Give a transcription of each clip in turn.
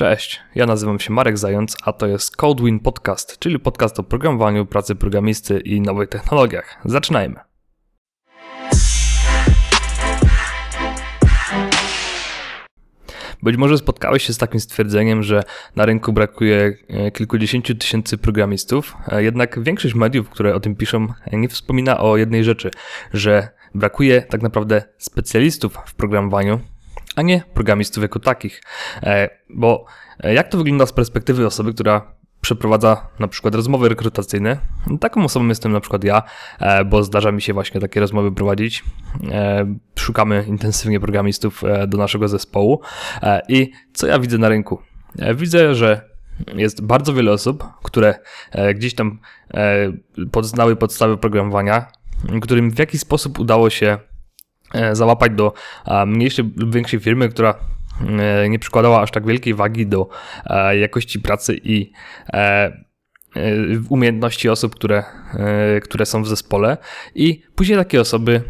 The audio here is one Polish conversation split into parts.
Cześć, ja nazywam się Marek Zając, a to jest CodeWin Podcast, czyli podcast o programowaniu, pracy programisty i nowych technologiach. Zaczynajmy. Być może spotkałeś się z takim stwierdzeniem, że na rynku brakuje e, kilkudziesięciu tysięcy programistów, e, jednak większość mediów, które o tym piszą, nie wspomina o jednej rzeczy, że brakuje tak naprawdę specjalistów w programowaniu, a nie programistów jako takich. E, bo e, jak to wygląda z perspektywy osoby, która przeprowadza na przykład rozmowy rekrutacyjne. Taką osobą jestem na przykład ja, e, bo zdarza mi się właśnie takie rozmowy prowadzić. Szukamy intensywnie programistów do naszego zespołu. I co ja widzę na rynku? Widzę, że jest bardzo wiele osób, które gdzieś tam poznały podstawy programowania, którym w jakiś sposób udało się załapać do mniejszej lub większej firmy, która e, nie przykładała aż tak wielkiej wagi do e, jakości pracy i umiejętności osób, które, które są w zespole. I później takie osoby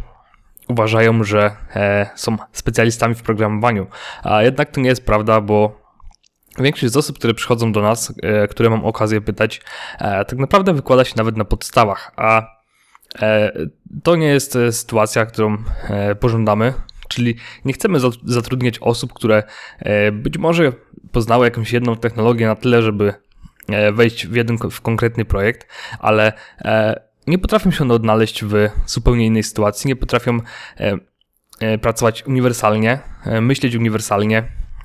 uważają, że są specjalistami w programowaniu. A jednak to nie jest prawda, bo Większość z osób, które przychodzą do nas, które mam okazję pytać, tak naprawdę wykłada się nawet na podstawach, a E, to nie jest e, sytuacja, którą e, pożądamy, czyli nie chcemy zatrudniać osób, które być może poznały jakąś jedną technologię na tyle, żeby wejść w jeden w konkretny projekt, ale nie potrafią się odnaleźć w zupełnie innej sytuacji, nie potrafią pracować uniwersalnie, myśleć uniwersalnie,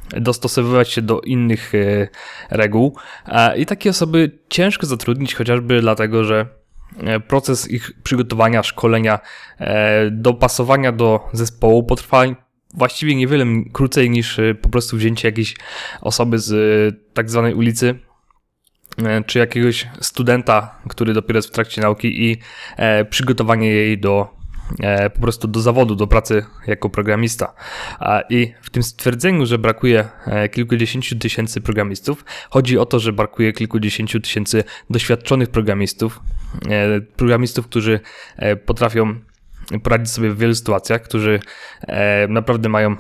dostosowywać się do innych reguł. I takie osoby ciężko zatrudnić, chociażby dlatego, że E, proces ich przygotowania, szkolenia, e, dopasowania do zespołu potrwa właściwie niewiele krócej niż e, po prostu wzięcie jakiejś osoby z tak zwanej ulicy, czy jakiegoś studenta, który dopiero jest w trakcie nauki i przygotowanie jej do E, po prostu do zawodu, do pracy jako programista. I w tym stwierdzeniu, że brakuje e, kilkudziesięciu tysięcy programistów, chodzi o to, że brakuje kilkudziesięciu tysięcy doświadczonych programistów, e, programistów, którzy potrafią poradzić sobie w wielu sytuacjach, którzy naprawdę mają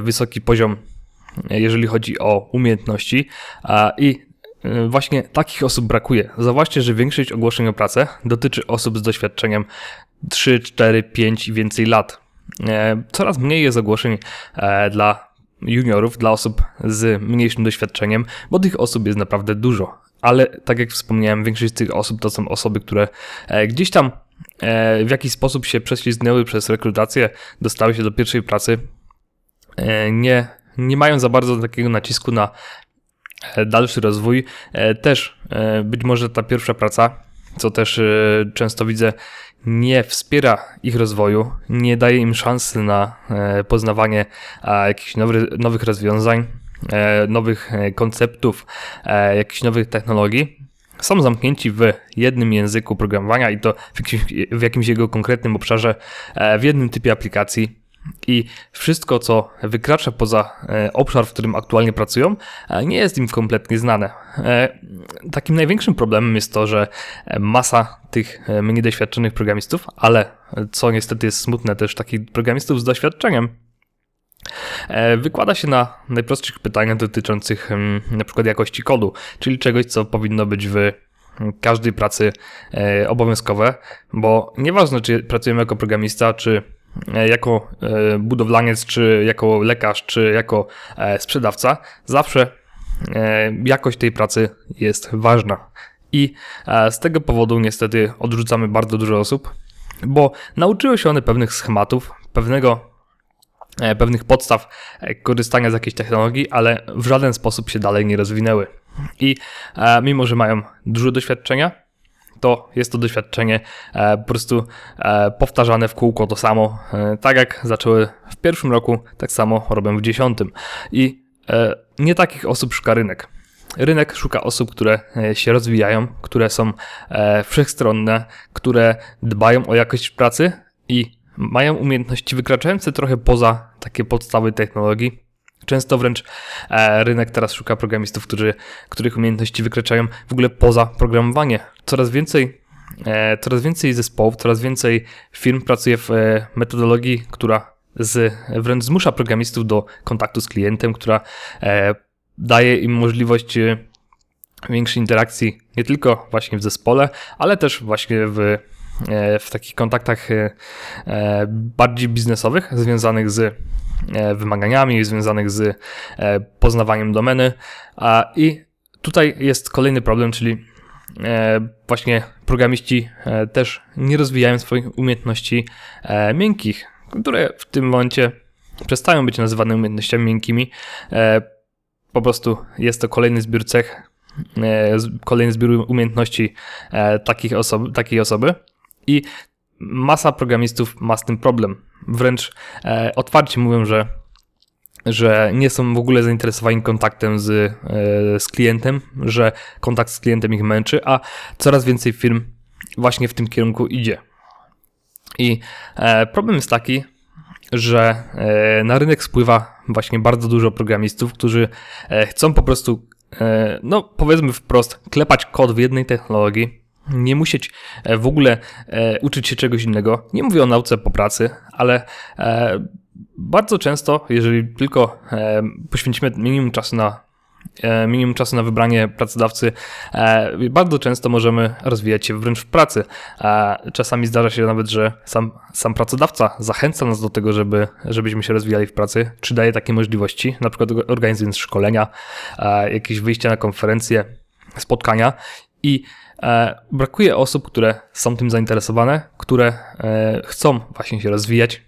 wysoki poziom, jeżeli chodzi o umiejętności i Właśnie takich osób brakuje. Zauważcie, że większość ogłoszeń o pracę dotyczy osób z doświadczeniem 3, 4, 5 i więcej lat. E, coraz mniej jest ogłoszeń e, dla juniorów, dla osób z mniejszym doświadczeniem, bo tych osób jest naprawdę dużo. Ale tak jak wspomniałem, większość z tych osób to są osoby, które e, gdzieś tam w jakiś sposób się prześlizgnęły przez rekrutację, dostały się do pierwszej pracy, nie, nie mają za bardzo takiego nacisku na dalszy rozwój. Też być może ta pierwsza praca, co też często widzę, nie wspiera ich rozwoju, nie daje im szansy na e, poznawanie jakichś nowych rozwiązań, e, nowych e, konceptów, jakichś nowych technologii, są zamknięci w jednym języku programowania i to w jakimś, w jakimś jego konkretnym obszarze, w jednym typie aplikacji i wszystko, co wykracza poza e, obszar, w którym aktualnie pracują, e, nie jest im kompletnie znane. E, takim największym problemem jest to, że masa tych mniej doświadczonych programistów, ale co niestety jest smutne, też takich programistów z doświadczeniem, wykłada się na najprostszych pytaniach dotyczących mm, przykład jakości kodu, czyli czegoś, co powinno być w każdej pracy obowiązkowe, bo nieważne, czy pracujemy jako programista, czy E, jako e, budowlaniec, czy jako lekarz, czy jako e, sprzedawca, zawsze jakość tej pracy jest ważna. I z tego powodu niestety odrzucamy bardzo dużo osób, bo nauczyły się one pewnych schematów, pewnego, pewnych podstaw korzystania z jakiejś technologii, ale w żaden sposób się dalej nie rozwinęły. I mimo, że mają dużo doświadczenia, to jest to doświadczenie e, po prostu e, powtarzane w kółko to samo. E, tak jak zaczęły w pierwszym roku, tak samo robią w dziesiątym. I nie takich osób szuka rynek. Rynek szuka osób, które się rozwijają, które są wszechstronne, które dbają o jakość pracy i mają umiejętności wykraczające trochę poza takie podstawy technologii Często wręcz e, rynek teraz szuka programistów, którzy, których umiejętności wykraczają w ogóle poza programowanie. Coraz więcej, e, coraz więcej zespołów, coraz więcej firm pracuje w e, metodologii, która z, wręcz zmusza programistów do kontaktu z klientem, która daje im możliwość większej interakcji nie tylko właśnie w zespole, ale też właśnie w, w takich kontaktach bardziej biznesowych, związanych z wymaganiami, związanych z poznawaniem domeny. I tutaj jest kolejny problem, czyli E, właśnie programiści e, też nie rozwijają swoich umiejętności e, miękkich, które w tym momencie przestają być nazywane umiejętnościami miękkimi. Po prostu jest to kolejny zbiór cech, kolejny zbiór umiejętności takich osoby, takiej osoby i masa programistów ma z tym problem. Wręcz otwarcie mówią, że że nie są w ogóle zainteresowani kontaktem z, e, z klientem, że kontakt z klientem ich męczy, a coraz więcej firm właśnie w tym kierunku idzie. I e, problem jest taki, że e, na rynek spływa właśnie bardzo dużo programistów, którzy chcą po prostu, no powiedzmy wprost, klepać kod w jednej technologii, nie musieć w ogóle uczyć się czegoś innego. Nie mówię o nauce po pracy, ale bardzo często, jeżeli tylko e, poświęcimy minimum czasu na e, minimum czasu na wybranie pracodawcy, e, bardzo często możemy rozwijać się wręcz w pracy. Czasami zdarza się nawet, że sam, sam pracodawca zachęca nas do tego, żeby, żebyśmy się rozwijali w pracy, czy daje takie możliwości, na przykład organizując szkolenia, jakieś wyjścia na konferencje, spotkania i brakuje osób, które są tym zainteresowane, które chcą właśnie się rozwijać,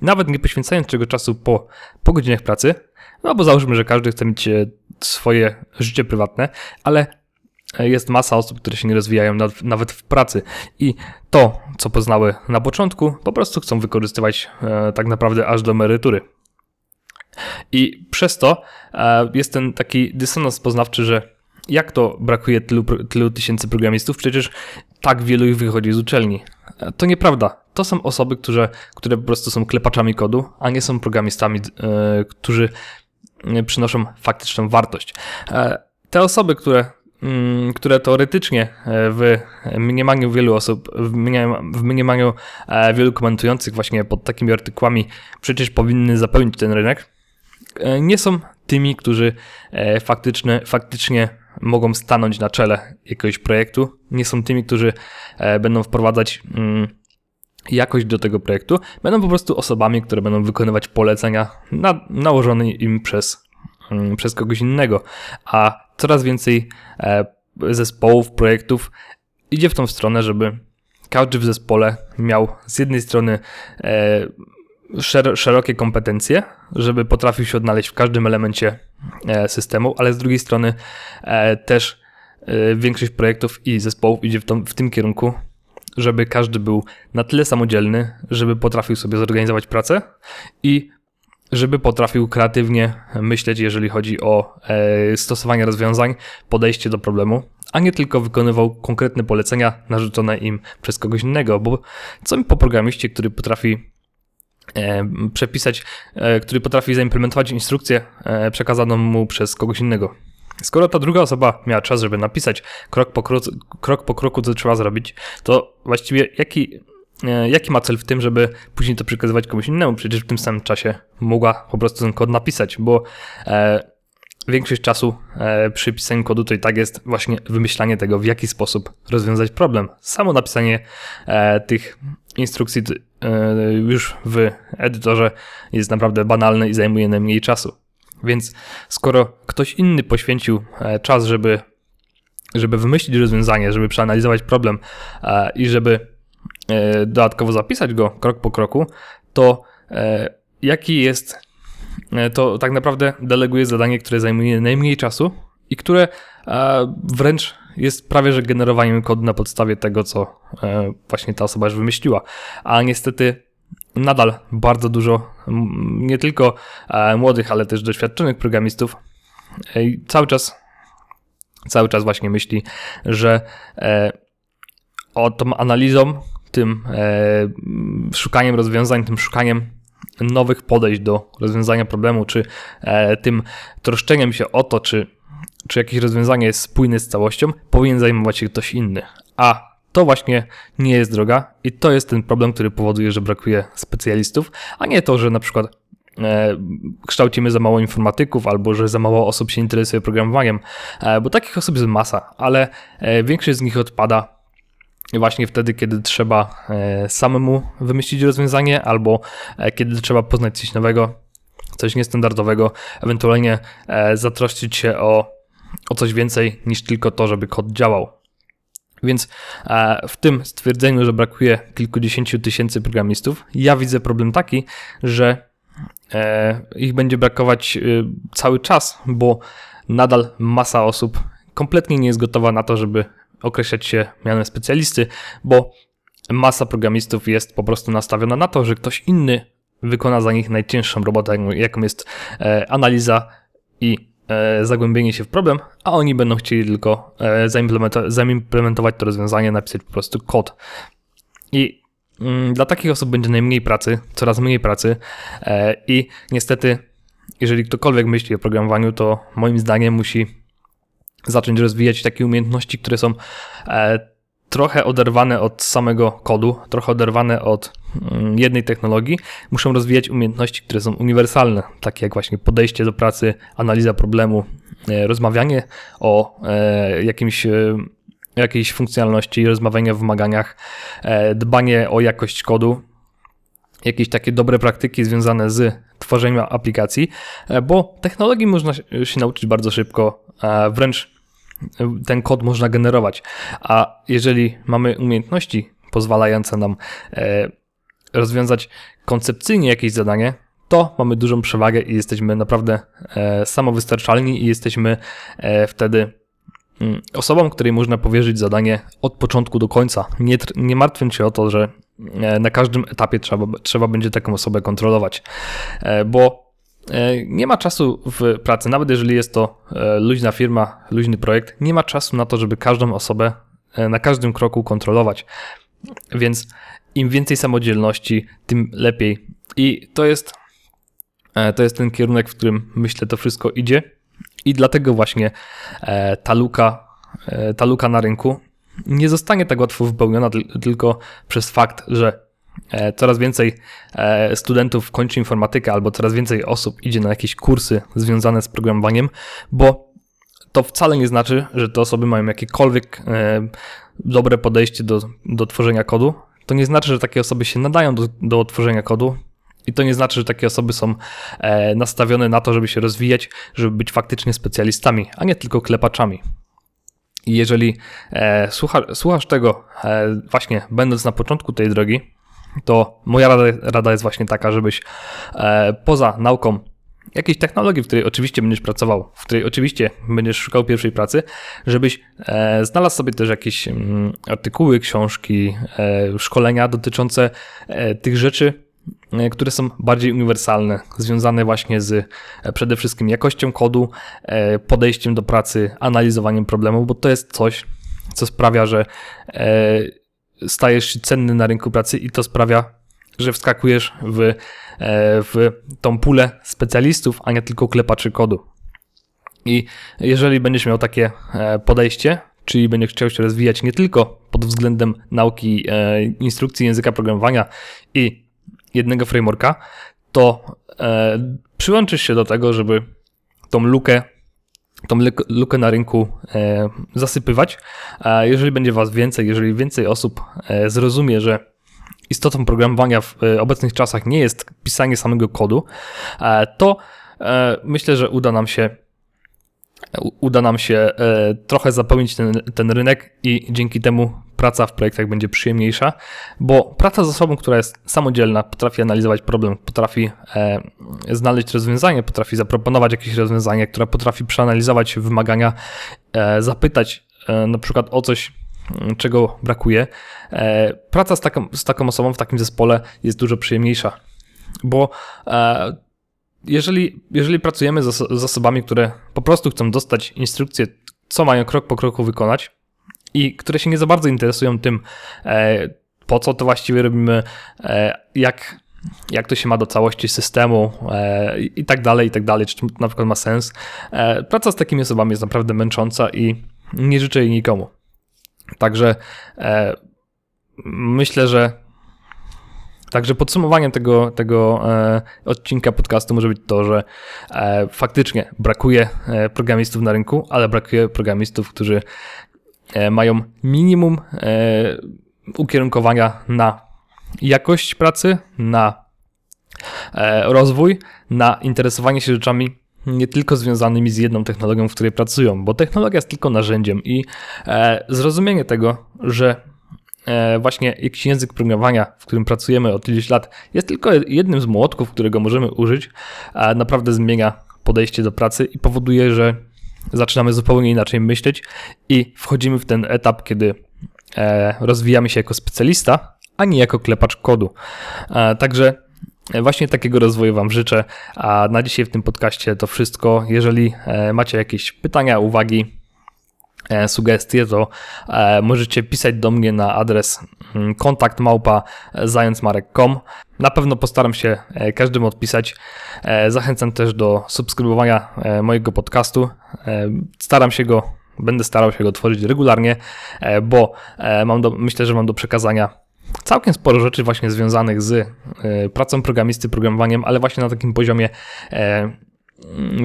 nawet nie poświęcając czego czasu po, po godzinach pracy, no bo załóżmy, że każdy chce mieć e, swoje życie prywatne, ale e, jest masa osób, które się nie rozwijają nawet w pracy i to, co poznały na początku, po prostu chcą wykorzystywać e, tak naprawdę aż do emerytury. I przez to jest ten taki dysonans poznawczy, że jak to brakuje tylu, tylu tysięcy programistów, przecież tak wielu ich wychodzi z uczelni. To nieprawda. To są osoby, które, które po prostu są klepaczami kodu, a nie są programistami, e, którzy e, przynoszą faktyczną wartość. E, te osoby, które, mm, które teoretycznie w mniemaniu wielu osób, w mniemaniu wielu komentujących właśnie pod takimi artykułami przecież powinny zapełnić ten rynek, nie są tymi, którzy faktycznie, faktycznie mogą stanąć na czele jakiegoś projektu, nie są tymi, którzy będą wprowadzać mm, jakość do tego projektu, będą po prostu osobami, które będą wykonywać polecenia na, nałożone im przez, mm, przez kogoś innego. A coraz więcej e, zespołów, projektów idzie w tą stronę, żeby każdy w zespole miał z jednej strony e, szerokie kompetencje, żeby potrafił się odnaleźć w każdym elemencie e, systemu, ale z drugiej strony też większość projektów i zespołów idzie w, w tym kierunku, żeby każdy był na tyle samodzielny, żeby potrafił sobie zorganizować pracę i żeby potrafił kreatywnie myśleć, jeżeli chodzi o e, stosowanie rozwiązań, podejście do problemu, a nie tylko wykonywał konkretne polecenia narzucone im przez kogoś innego, bo co mi po programiście, który potrafi e, przepisać, e, który potrafi zaimplementować instrukcję e, przekazaną mu przez kogoś innego. Skoro ta druga osoba miała czas, żeby napisać krok po, kroku, krok po kroku, co trzeba zrobić, to właściwie jaki, e, jaki ma cel w tym, żeby później to przekazywać komuś innemu? Przecież w tym samym czasie mogła po prostu ten kod napisać, bo e, większość czasu e, przy pisaniu kodu to i tak jest właśnie wymyślanie tego, w jaki sposób rozwiązać problem. Samo napisanie e, tych instrukcji e, już w edytorze jest naprawdę banalne i zajmuje najmniej czasu. Więc skoro ktoś inny poświęcił czas, żeby, żeby wymyślić rozwiązanie, żeby przeanalizować problem i żeby dodatkowo zapisać go krok po kroku, to jaki jest, to tak naprawdę deleguje zadanie, które zajmuje najmniej czasu i które wręcz jest prawie że generowaniem kodu na podstawie tego, co właśnie ta osoba już wymyśliła. A niestety nadal bardzo dużo nie tylko e, młodych, ale też doświadczonych programistów cały czas cały czas właśnie myśli, że e, o tą analizą, tym e, szukaniem rozwiązań, tym szukaniem nowych podejść do rozwiązania problemu, czy tym troszczeniem się o to, czy, czy jakieś rozwiązanie jest spójne z całością, powinien zajmować się ktoś inny. A to właśnie nie jest droga i to jest ten problem, który powoduje, że brakuje specjalistów, a nie to, że na przykład kształcimy za mało informatyków albo że za mało osób się interesuje programowaniem, bo takich osób jest masa, ale większość z nich odpada właśnie wtedy, kiedy trzeba samemu wymyślić rozwiązanie albo kiedy trzeba poznać coś nowego, coś niestandardowego, ewentualnie zatroszczyć się o, o coś więcej niż tylko to, żeby kod działał. Więc e, w tym stwierdzeniu, że brakuje kilkudziesięciu tysięcy programistów, ja widzę problem taki, że e, ich będzie brakować e, cały czas, bo nadal masa osób kompletnie nie jest gotowa na to, żeby określać się mianem specjalisty, bo masa programistów jest po prostu nastawiona na to, że ktoś inny wykona za nich najcięższą robotę, jaką jest analiza i E, zagłębienie się w problem, a oni będą chcieli tylko e, zaimplementować to rozwiązanie, napisać po prostu kod. I mm, dla takich osób będzie najmniej pracy, coraz mniej pracy e, i niestety, jeżeli ktokolwiek myśli o programowaniu, to moim zdaniem musi zacząć rozwijać takie umiejętności, które są trochę oderwane od samego kodu, trochę oderwane od mm, jednej technologii, muszą rozwijać umiejętności, które są uniwersalne, takie jak właśnie podejście do pracy, analiza problemu, e, rozmawianie o e, jakimś e, jakiejś funkcjonalności, rozmawianie o wymaganiach, dbanie o jakość kodu, jakieś takie dobre praktyki związane z tworzeniem aplikacji, bo technologii można się nauczyć bardzo szybko, wręcz ten kod można generować. A jeżeli mamy umiejętności pozwalające nam e, rozwiązać koncepcyjnie jakieś zadanie, to mamy dużą przewagę i jesteśmy naprawdę e, samowystarczalni i jesteśmy e, wtedy mm, osobą, której można powierzyć zadanie od początku do końca, nie, nie martwiąc się o to, że na każdym etapie trzeba, trzeba będzie taką osobę kontrolować, bo E, nie ma czasu w pracy, nawet jeżeli jest to e, luźna firma, luźny projekt, nie ma czasu na to, żeby każdą osobę e, na każdym kroku kontrolować. Więc im więcej samodzielności, tym lepiej. I to jest, to jest ten kierunek, w którym myślę to wszystko idzie. I dlatego właśnie ta luka, ta luka na rynku nie zostanie tak łatwo wypełniona tylko przez fakt, że E, coraz więcej e, studentów kończy informatykę, albo coraz więcej osób idzie na jakieś kursy związane z programowaniem, bo to wcale nie znaczy, że te osoby mają jakiekolwiek e, dobre podejście do, do tworzenia kodu. To nie znaczy, że takie osoby się nadają do, do tworzenia kodu. I to nie znaczy, że takie osoby są nastawione na to, żeby się rozwijać, żeby być faktycznie specjalistami, a nie tylko klepaczami. I jeżeli słucha, słuchasz tego właśnie będąc na początku tej drogi, to moja rada, rada jest właśnie taka, żebyś e, poza nauką jakiejś technologii, w której oczywiście będziesz pracował, w której oczywiście będziesz szukał pierwszej pracy, żebyś e, znalazł sobie też jakieś mm, artykuły, książki, e, szkolenia dotyczące e, tych rzeczy, e, które są bardziej uniwersalne, związane właśnie z e, przede wszystkim jakością kodu, podejściem do pracy, analizowaniem problemów, bo to jest coś, co sprawia, że stajesz się cenny na rynku pracy i to sprawia, że wskakujesz w, e, w tą pulę specjalistów, a nie tylko klepaczy kodu. I jeżeli będziesz miał takie e, podejście, czyli będziesz chciał się rozwijać nie tylko pod względem nauki e, instrukcji języka programowania i jednego frameworka, to przyłączysz się do tego, żeby tą lukę tą lukę na rynku e, zasypywać. A jeżeli będzie Was więcej, jeżeli więcej osób e, zrozumie, że istotą programowania w e, obecnych czasach nie jest pisanie samego kodu, to myślę, że uda nam się uda nam się trochę zapełnić ten, ten rynek i dzięki temu praca w projektach będzie przyjemniejsza, bo praca z osobą, która jest samodzielna, potrafi analizować problem, potrafi e, znaleźć rozwiązanie, potrafi zaproponować jakieś rozwiązanie, która potrafi przeanalizować wymagania, e, zapytać e, na przykład o coś, czego brakuje. E, praca z taką, z taką osobą w takim zespole jest dużo przyjemniejsza, bo e, jeżeli, jeżeli pracujemy z, osobami, które po prostu chcą dostać instrukcję, co mają krok po kroku wykonać, i które się nie za bardzo interesują tym, e, po co to właściwie robimy, e, jak, jak to się ma do całości systemu e, i tak dalej, i tak dalej, czy to na przykład ma sens. Praca z takimi osobami jest naprawdę męcząca i nie życzę jej nikomu. Także myślę, że Także podsumowaniem tego, tego e, odcinka podcastu może być to, że e, faktycznie brakuje e, programistów na rynku, ale brakuje programistów, którzy e, mają minimum e, ukierunkowania na jakość pracy, na e, rozwój, na interesowanie się rzeczami nie tylko związanymi z jedną technologią, w której pracują, bo technologia jest tylko narzędziem i zrozumienie tego, że właśnie jakiś język programowania, w którym pracujemy od iluś lat, jest tylko jednym z młotków, którego możemy użyć, naprawdę zmienia podejście do pracy i powoduje, że zaczynamy zupełnie inaczej myśleć i wchodzimy w ten etap, kiedy e, rozwijamy się jako specjalista, a nie jako klepacz kodu. E, także Właśnie takiego rozwoju Wam życzę. A na dzisiaj w tym podcaście to wszystko. Jeżeli macie jakieś pytania, uwagi, E, sugestie, to e, możecie pisać do mnie na adres mm, kontakt. Na pewno postaram się e, każdemu odpisać. Zachęcam też do subskrybowania mojego podcastu. Staram się go, będę starał się go tworzyć regularnie, bo mam do, myślę, że mam do przekazania całkiem sporo rzeczy właśnie związanych z pracą programisty, programowaniem, ale właśnie na takim poziomie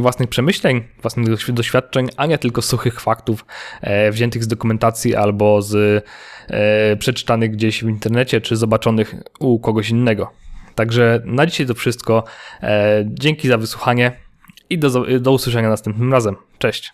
własnych przemyśleń, własnych doświadczeń, a nie tylko suchych faktów e, wziętych z dokumentacji albo z e, przeczytanych gdzieś w internecie, czy zobaczonych u kogoś innego. Także na dzisiaj to wszystko. E, dzięki za wysłuchanie i do, do usłyszenia następnym razem. Cześć.